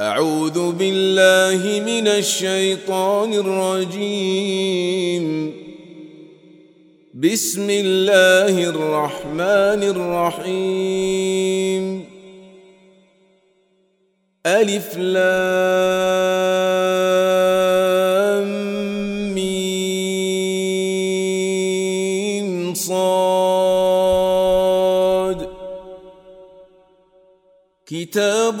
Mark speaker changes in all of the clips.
Speaker 1: أعوذ بالله من الشيطان الرجيم. بسم الله الرحمن الرحيم. ألف لام ميم صاد. كتاب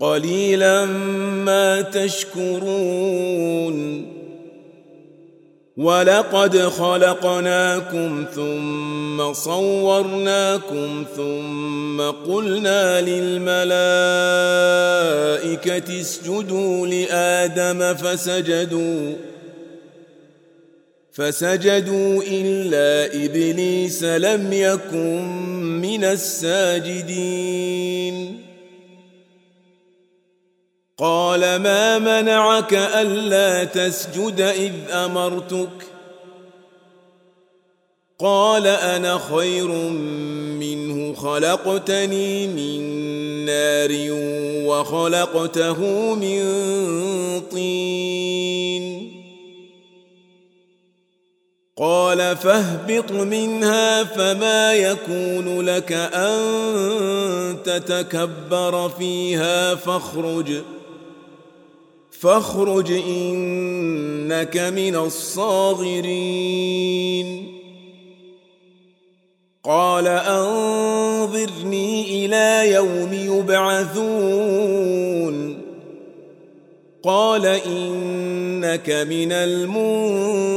Speaker 1: قليلا ما تشكرون. ولقد خلقناكم ثم صورناكم ثم قلنا للملائكة اسجدوا لآدم فسجدوا. فسجدوا إلا إبليس لم يكن من الساجدين. قال ما منعك ألا تسجد إذ أمرتك؟ قال أنا خير منه خلقتني من نار وخلقته من طين. قال فاهبط منها فما يكون لك أن تتكبر فيها فاخرج. فاخرج إنك من الصاغرين. قال أنظرني إلى يوم يبعثون. قال إنك من المنظرين.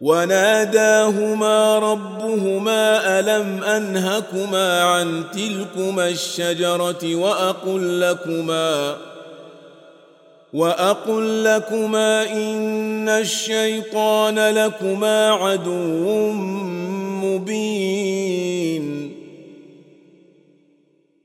Speaker 1: وناداهما ربهما ألم أنهكما عن تلكما الشجرة وأقل لكما وأقل لكما إن الشيطان لكما عدو مبين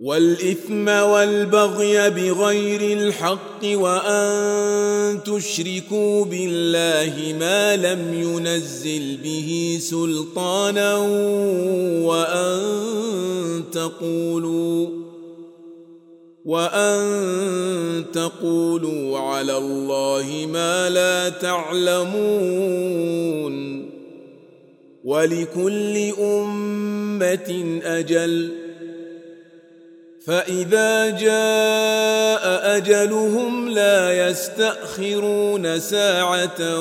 Speaker 1: والإثم والبغي بغير الحق وأن تشركوا بالله ما لم ينزل به سلطانا وأن تقولوا وأن تقولوا على الله ما لا تعلمون ولكل أمة أجل فإذا جاء أجلهم لا يستأخرون ساعة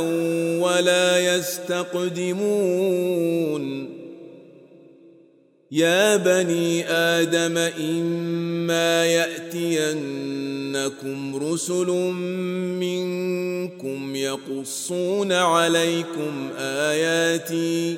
Speaker 1: ولا يستقدمون. يا بني آدم إما يأتينكم رسل منكم يقصون عليكم آياتي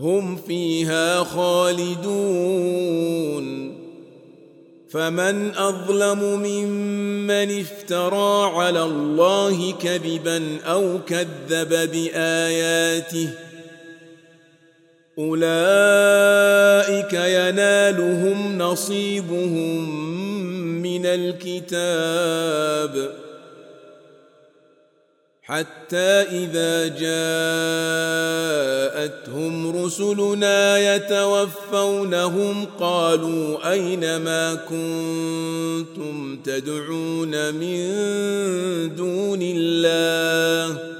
Speaker 1: هم فيها خالدون. فمن أظلم ممن افترى على الله كذبا أو كذب بآياته أولئك ينالهم نصيبهم من الكتاب. حتى إذا جاءتهم رسلنا يتوفونهم قالوا أين ما كنتم تدعون من دون الله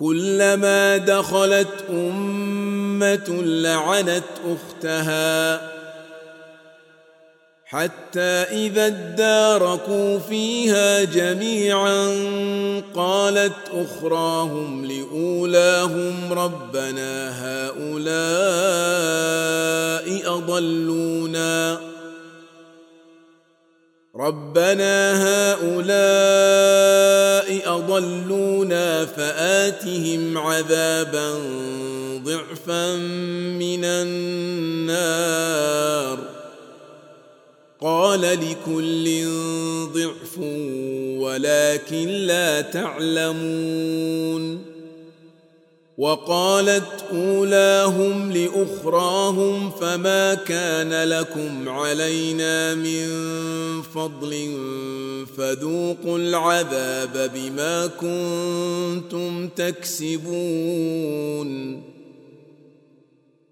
Speaker 1: كلما دخلت أمة لعنت أختها حتى إذا اداركوا فيها جميعا قالت أخراهم لأولاهم ربنا هؤلاء أضلونا ربنا هؤلاء أضلونا فآتهم عذابا ضعفا من النار. قال لكل ضعف ولكن لا تعلمون. وقالت أولاهم لأخراهم فما كان لكم علينا من فضل فذوقوا العذاب بما كنتم تكسبون.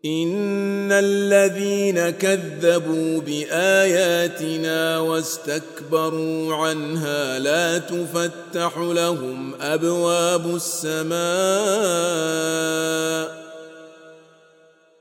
Speaker 1: ان الذين كذبوا باياتنا واستكبروا عنها لا تفتح لهم ابواب السماء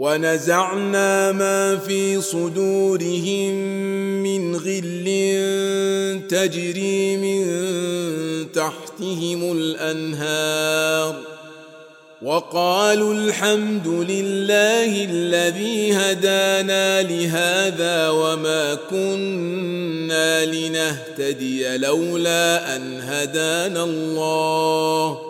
Speaker 1: ونزعنا ما في صدورهم من غل تجري من تحتهم الأنهار. وقالوا الحمد لله الذي هدانا لهذا وما كنا لنهتدي لولا أن هدانا الله.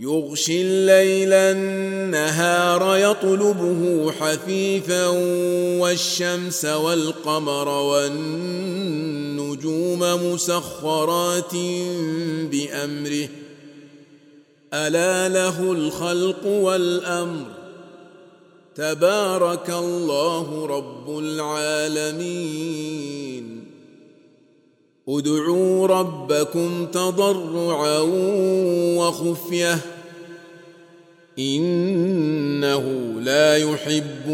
Speaker 1: يغشي الليل النهار يطلبه حثيثا والشمس والقمر والنجوم مسخرات بأمره. ألا له الخلق والأمر. تبارك الله رب العالمين. ادعوا ربكم تضرعا وخفية إنه لا يحب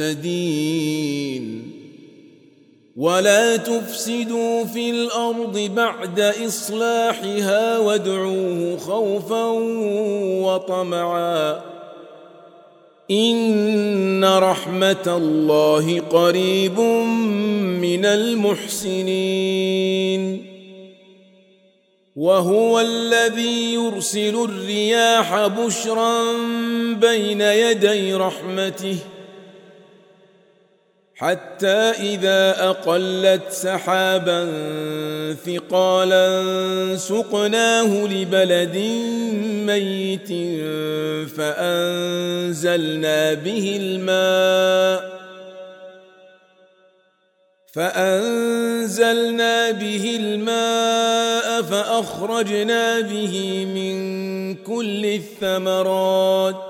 Speaker 1: المعتدين. ولا تفسدوا في الأرض بعد إصلاحها وادعوه خوفا وطمعا. ان رحمه الله قريب من المحسنين وهو الذي يرسل الرياح بشرا بين يدي رحمته حتى إذا أقلت سحابا ثقالا سقناه لبلد ميت فأنزلنا به الماء فأنزلنا به الماء فأخرجنا به من كل الثمرات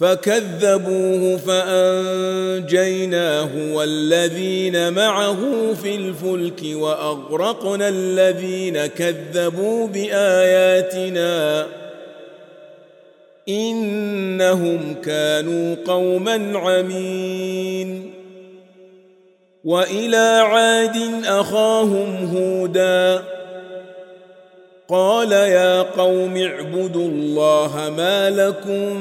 Speaker 1: فكذبوه فأنجيناه والذين معه في الفلك وأغرقنا الذين كذبوا بآياتنا إنهم كانوا قوما عمين. وإلى عاد أخاهم هودا قال يا قوم اعبدوا الله ما لكم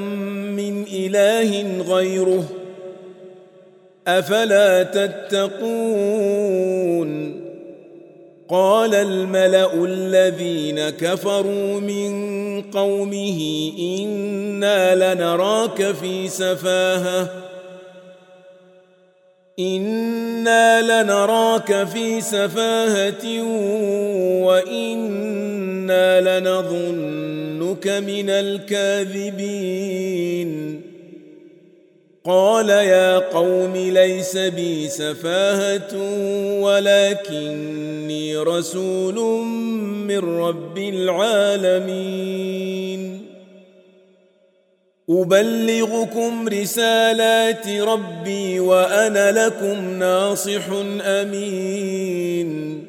Speaker 1: من إله غيره أفلا تتقون قال الملأ الذين كفروا من قومه إنا لنراك في سفاهة إنا لنراك في سفاهة وأنا لنظنك من الكاذبين قال يا قوم ليس بي سفاهه ولكني رسول من رب العالمين ابلغكم رسالات ربي وأنا لكم ناصح امين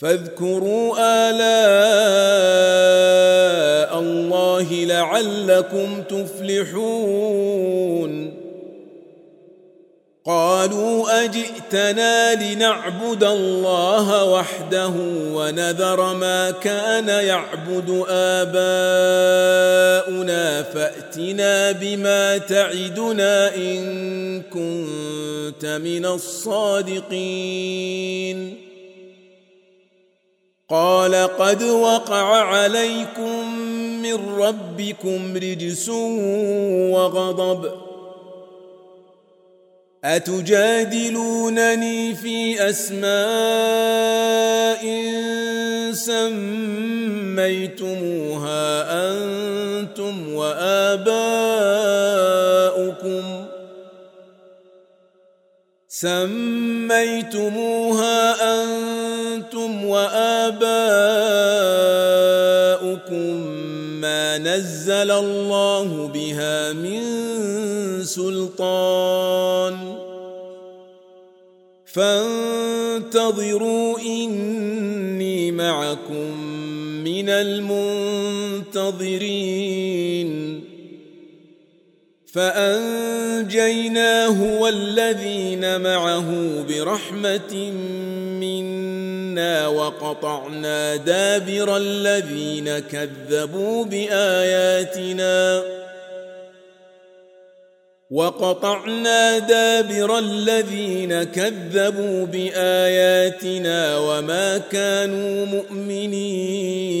Speaker 1: فاذكروا آلاء الله لعلكم تفلحون. قالوا أجئتنا لنعبد الله وحده ونذر ما كان يعبد آباؤنا فأتنا بما تعدنا إن كنت من الصادقين. قال قد وقع عليكم من ربكم رجس وغضب أتجادلونني في أسماء سميتموها أنتم وآباؤكم سميتموها أنتم وآباؤكم ما نزل الله بها من سلطان. فانتظروا إني معكم من المنتظرين. فأنجيناه والذين معه برحمة منا وقطعنا دابر الذين كذبوا بآياتنا وقطعنا دابر الذين كذبوا بآياتنا وما كانوا مؤمنين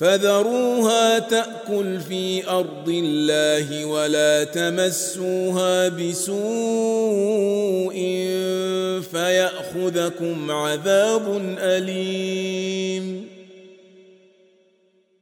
Speaker 1: فذروها تأكل في أرض الله ولا تمسوها بسوء فيأخذكم عذاب أليم.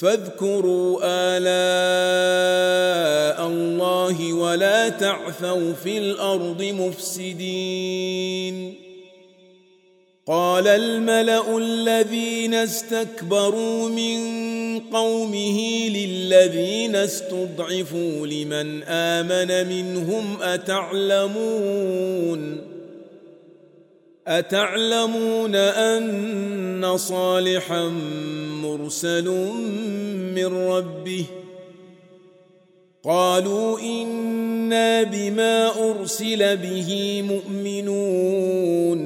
Speaker 1: فاذكروا آلاء الله ولا تعثوا في الأرض مفسدين. قال الملأ الذين استكبروا من قومه للذين استضعفوا لمن آمن منهم أتعلمون؟ أتعلمون أن صالحا مرسل من ربه؟ قالوا إنا بما أرسل به مؤمنون.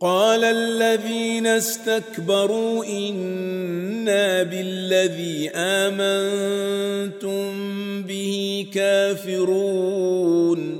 Speaker 1: قال الذين استكبروا إنا بالذي آمنتم به كافرون.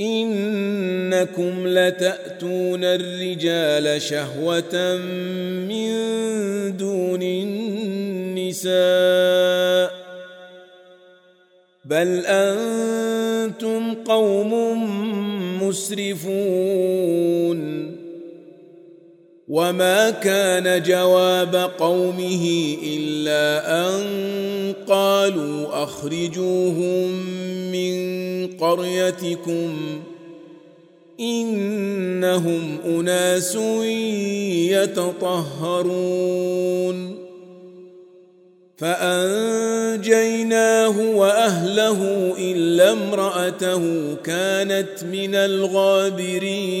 Speaker 1: إنكم لتأتون الرجال شهوة من دون النساء بل أنتم قوم مسرفون وما كان جواب قومه الا ان قالوا اخرجوهم من قريتكم انهم اناس يتطهرون فانجيناه واهله الا امراته كانت من الغابرين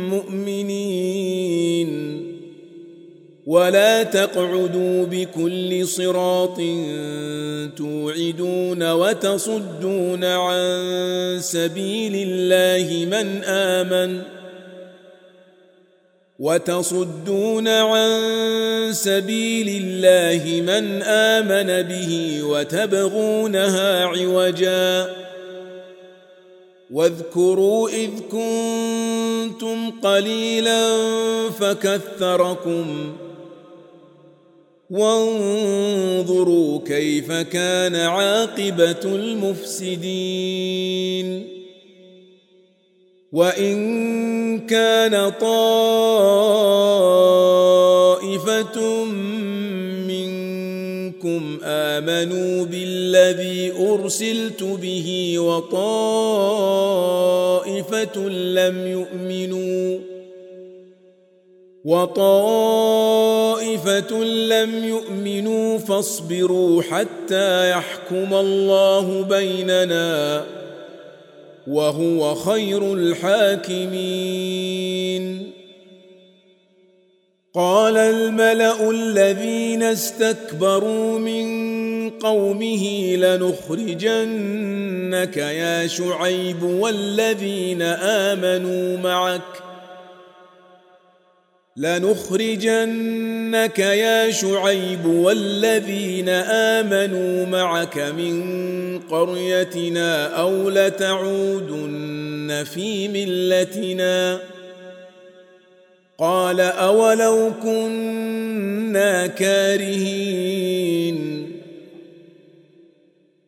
Speaker 1: مؤمنين ولا تقعدوا بكل صراط توعدون وتصدون عن سبيل الله من آمن. وتصدون عن سبيل الله من آمن به وتبغونها عوجا. واذكروا إذ كنتم قليلا فكثركم ۖ وانظروا كيف كان عاقبة المفسدين وإن كان طائفه آمنوا بالذي أرسلت به وطائفة لم يؤمنوا وطائفة لم يؤمنوا فاصبروا حتى يحكم الله بيننا وهو خير الحاكمين. قال الملأ الذين استكبروا من قومه لنخرجنك يا شعيب والذين آمنوا معك لنخرجنك يا شعيب والذين آمنوا معك من قريتنا أو لتعودن في ملتنا قال أولو كنا كارهين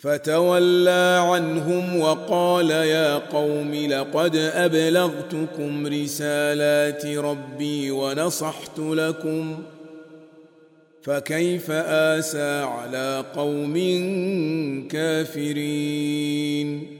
Speaker 1: فتولى عنهم وقال يا قوم لقد أبلغتكم رسالات ربي ونصحت لكم فكيف آسى على قوم كافرين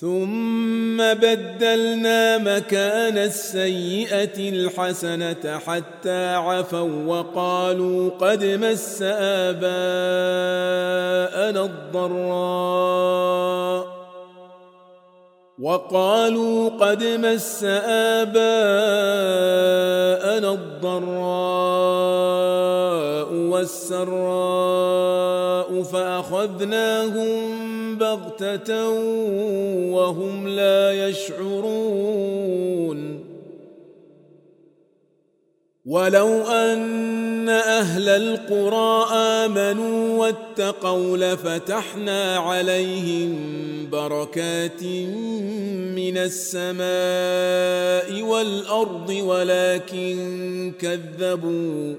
Speaker 1: ثم بدلنا مكان السيئة الحسنة حتى عفوا وقالوا قد مس آباءنا الضراء. وقالوا قد مس آباءنا الضراء والسراء فأخذناهم بغتة وهم لا يشعرون. ولو أن أهل القرى آمنوا واتقوا لفتحنا عليهم بركات من السماء والأرض ولكن كذبوا.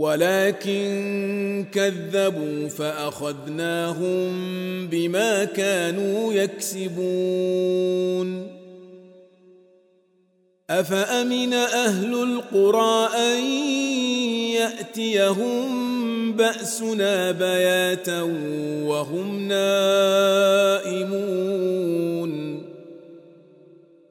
Speaker 1: ولكن كذبوا فأخذناهم بما كانوا يكسبون. أفأمن أهل القرى أن يأتيهم بأسنا بياتا وهم نائمون؟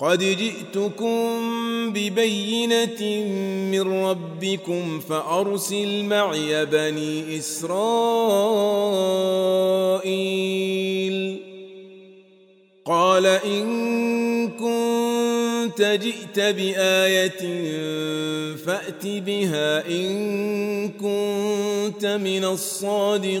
Speaker 1: قد جئتكم ببينة من ربكم فأرسل معي بني إسرائيل. قال إن كنت جئت بآية فأت بها إن كنت من الصادقين.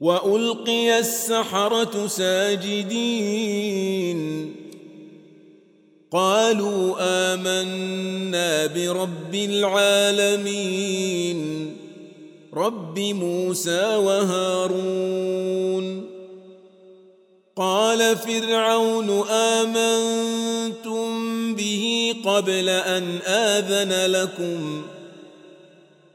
Speaker 1: وألقي السحرة ساجدين. قالوا آمنا برب العالمين رب موسى وهارون. قال فرعون آمنتم به قبل أن آذن لكم؟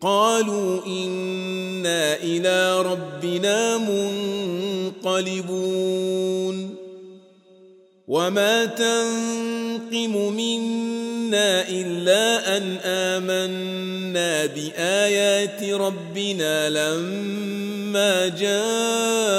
Speaker 1: قالوا إنا إلى ربنا منقلبون. وما تنقم منا إلا أن آمنا بآيات ربنا لما جاءتنا.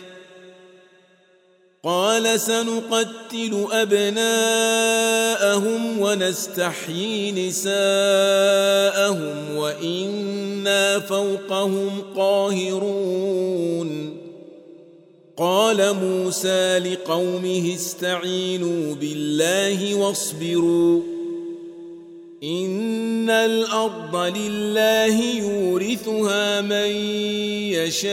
Speaker 1: قال سنقتل أبناءهم ونستحيي نساءهم وإنا فوقهم قاهرون. قال موسى لقومه استعينوا بالله واصبروا إن الأرض لله يورثها من يشاء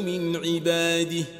Speaker 1: من عباده.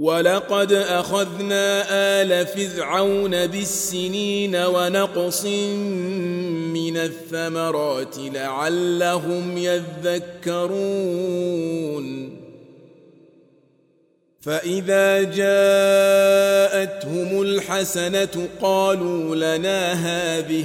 Speaker 1: ولقد أخذنا آل فرعون بالسنين ونقص من الثمرات لعلهم يذكرون. فإذا جاءتهم الحسنة قالوا لنا هذه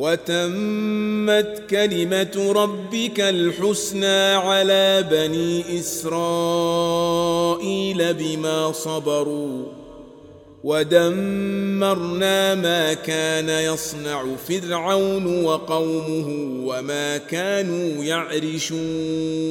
Speaker 1: وتمت كلمة ربك الحسنى على بني إسرائيل بما صبروا ودمرنا ما كان يصنع فرعون وقومه وما كانوا يعرشون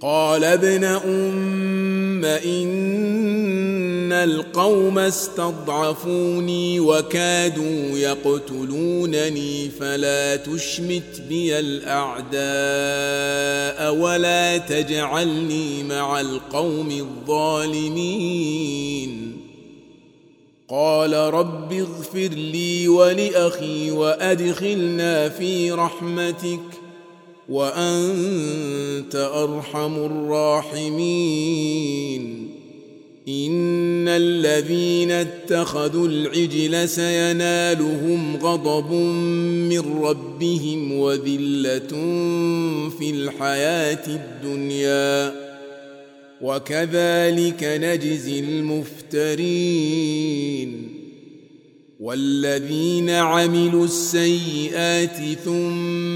Speaker 1: قال ابن أم إن القوم استضعفوني وكادوا يقتلونني فلا تشمت بي الأعداء ولا تجعلني مع القوم الظالمين. قال رب اغفر لي ولأخي وأدخلنا في رحمتك. وأنت أرحم الراحمين. إن الذين اتخذوا العجل سينالهم غضب من ربهم وذلة في الحياة الدنيا. وكذلك نجزي المفترين. والذين عملوا السيئات ثم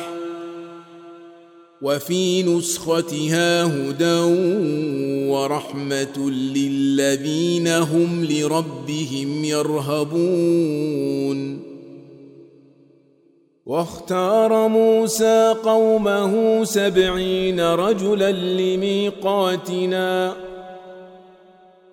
Speaker 1: وفي نسختها هدى ورحمة للذين هم لربهم يرهبون. واختار موسى قومه سبعين رجلا لميقاتنا.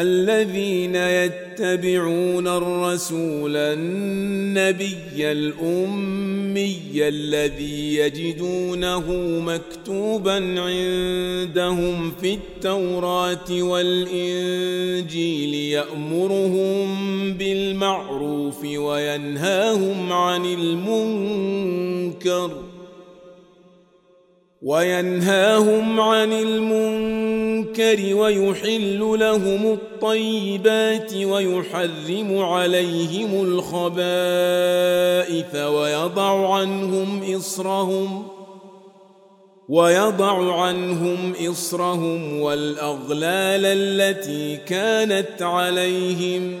Speaker 1: الذين يتبعون الرسول النبي الأمي الذي يجدونه مكتوبا عندهم في التوراة والإنجيل يأمرهم بالمعروف وينهاهم عن المنكر وينهاهم عن المنكر ويحل لهم الطيبات ويحرم عليهم الخبائث ويضع عنهم إصرهم ويضع عنهم إصرهم والأغلال التي كانت عليهم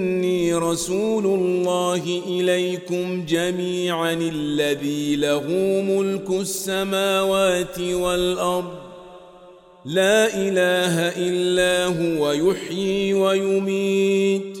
Speaker 1: رسول الله إليكم جميعا الذي له ملك السماوات والأرض. لا إله إلا هو يحيي ويميت.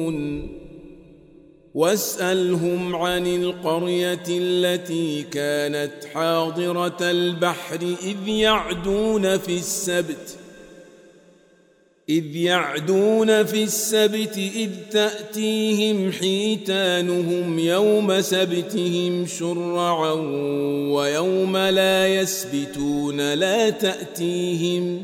Speaker 1: واسألهم عن القرية التي كانت حاضرة البحر إذ يعدون في السبت. إذ يعدون في السبت إذ تأتيهم حيتانهم يوم سبتهم شرعا ويوم لا يسبتون لا تأتيهم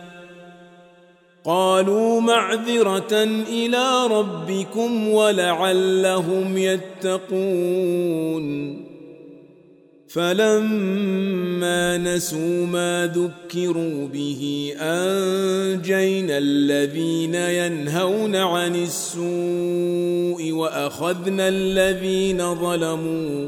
Speaker 1: قالوا معذرة إلى ربكم ولعلهم يتقون. فلما نسوا ما ذكروا به أنجينا الذين ينهون عن السوء وأخذنا الذين ظلموا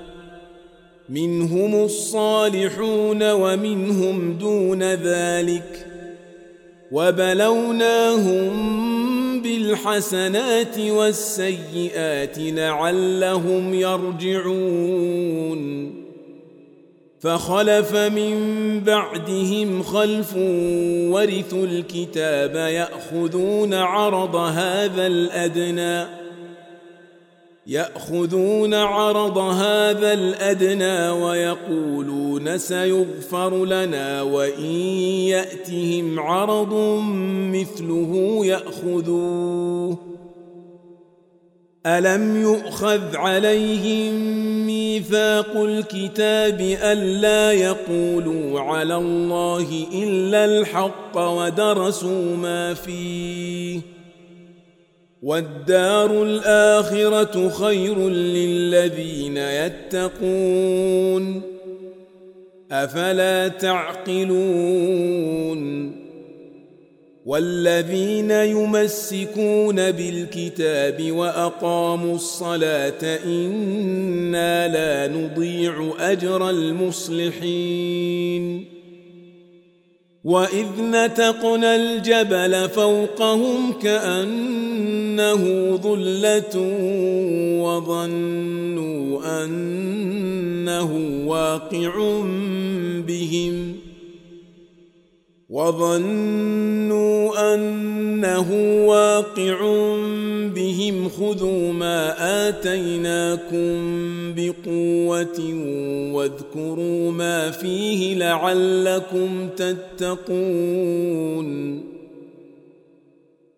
Speaker 1: منهم الصالحون ومنهم دون ذلك وبلوناهم بالحسنات والسيئات لعلهم يرجعون فخلف من بعدهم خلف ورثوا الكتاب يأخذون عرض هذا الأدنى يأخذون عرض هذا الأدنى ويقولون سيغفر لنا وإن يأتهم عرض مثله يأخذوه. ألم يؤخذ عليهم ميثاق الكتاب ألا يقولوا على الله إلا الحق ودرسوا ما فيه؟ والدار الآخرة خير للذين يتقون. أفلا تعقلون؟ والذين يمسكون بالكتاب وأقاموا الصلاة إنا لا نضيع أجر المصلحين. وإذ نتقنا الجبل فوقهم كانه ظلة وظنوا أنه واقع بهم وظنوا أنه واقع بهم خذوا ما آتيناكم بقوة واذكروا ما فيه لعلكم تتقون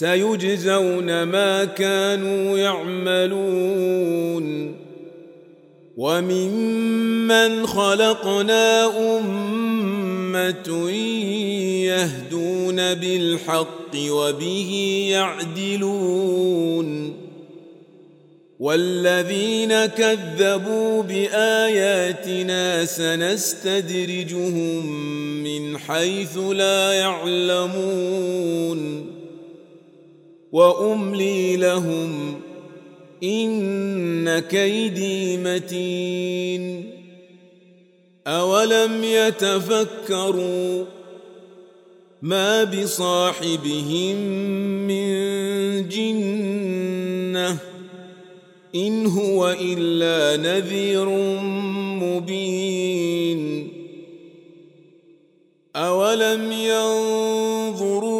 Speaker 1: سيجزون ما كانوا يعملون. وممن خلقنا أمة يهدون بالحق وبه يعدلون. والذين كذبوا بآياتنا سنستدرجهم من حيث لا يعلمون. وأملي لهم إن كيدي متين. أولم يتفكروا ما بصاحبهم من جنة إن هو إلا نذير مبين. أولم ينظروا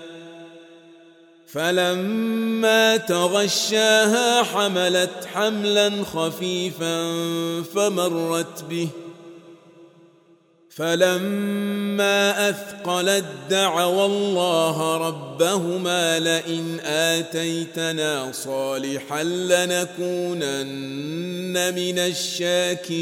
Speaker 1: فلما تغشاها حملت حملا خفيفا فمرت به. فلما أثقلت دعوا الله ربهما لئن آتيتنا صالحا لنكونن من الشاكرين.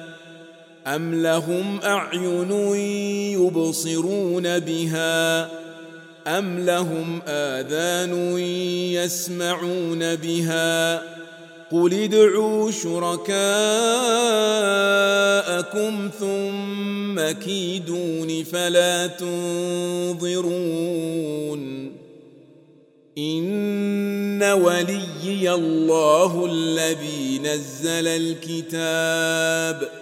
Speaker 1: ام لهم اعين يبصرون بها ام لهم اذان يسمعون بها قل ادعوا شركاءكم ثم كيدون فلا تنظرون ان وليي الله الذي نزل الكتاب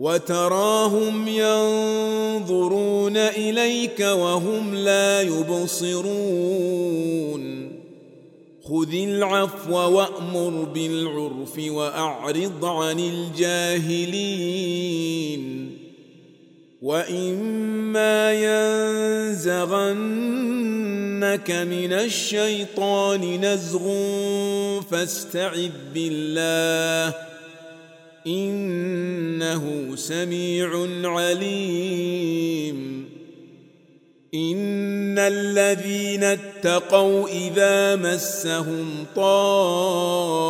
Speaker 1: وتراهم ينظرون إليك وهم لا يبصرون. خذ العفو وأمر بالعرف وأعرض عن الجاهلين. وإما ينزغنك من الشيطان نزغ فاستعذ بالله إنه سميع عليم. إن الذين اتقوا إذا مسهم طائف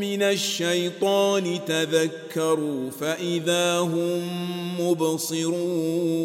Speaker 1: من الشيطان تذكروا فإذا هم مبصرون.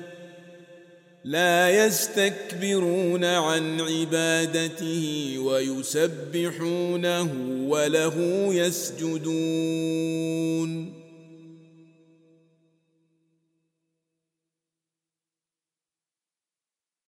Speaker 1: لا يستكبرون عن عبادته ويسبحونه وله يسجدون.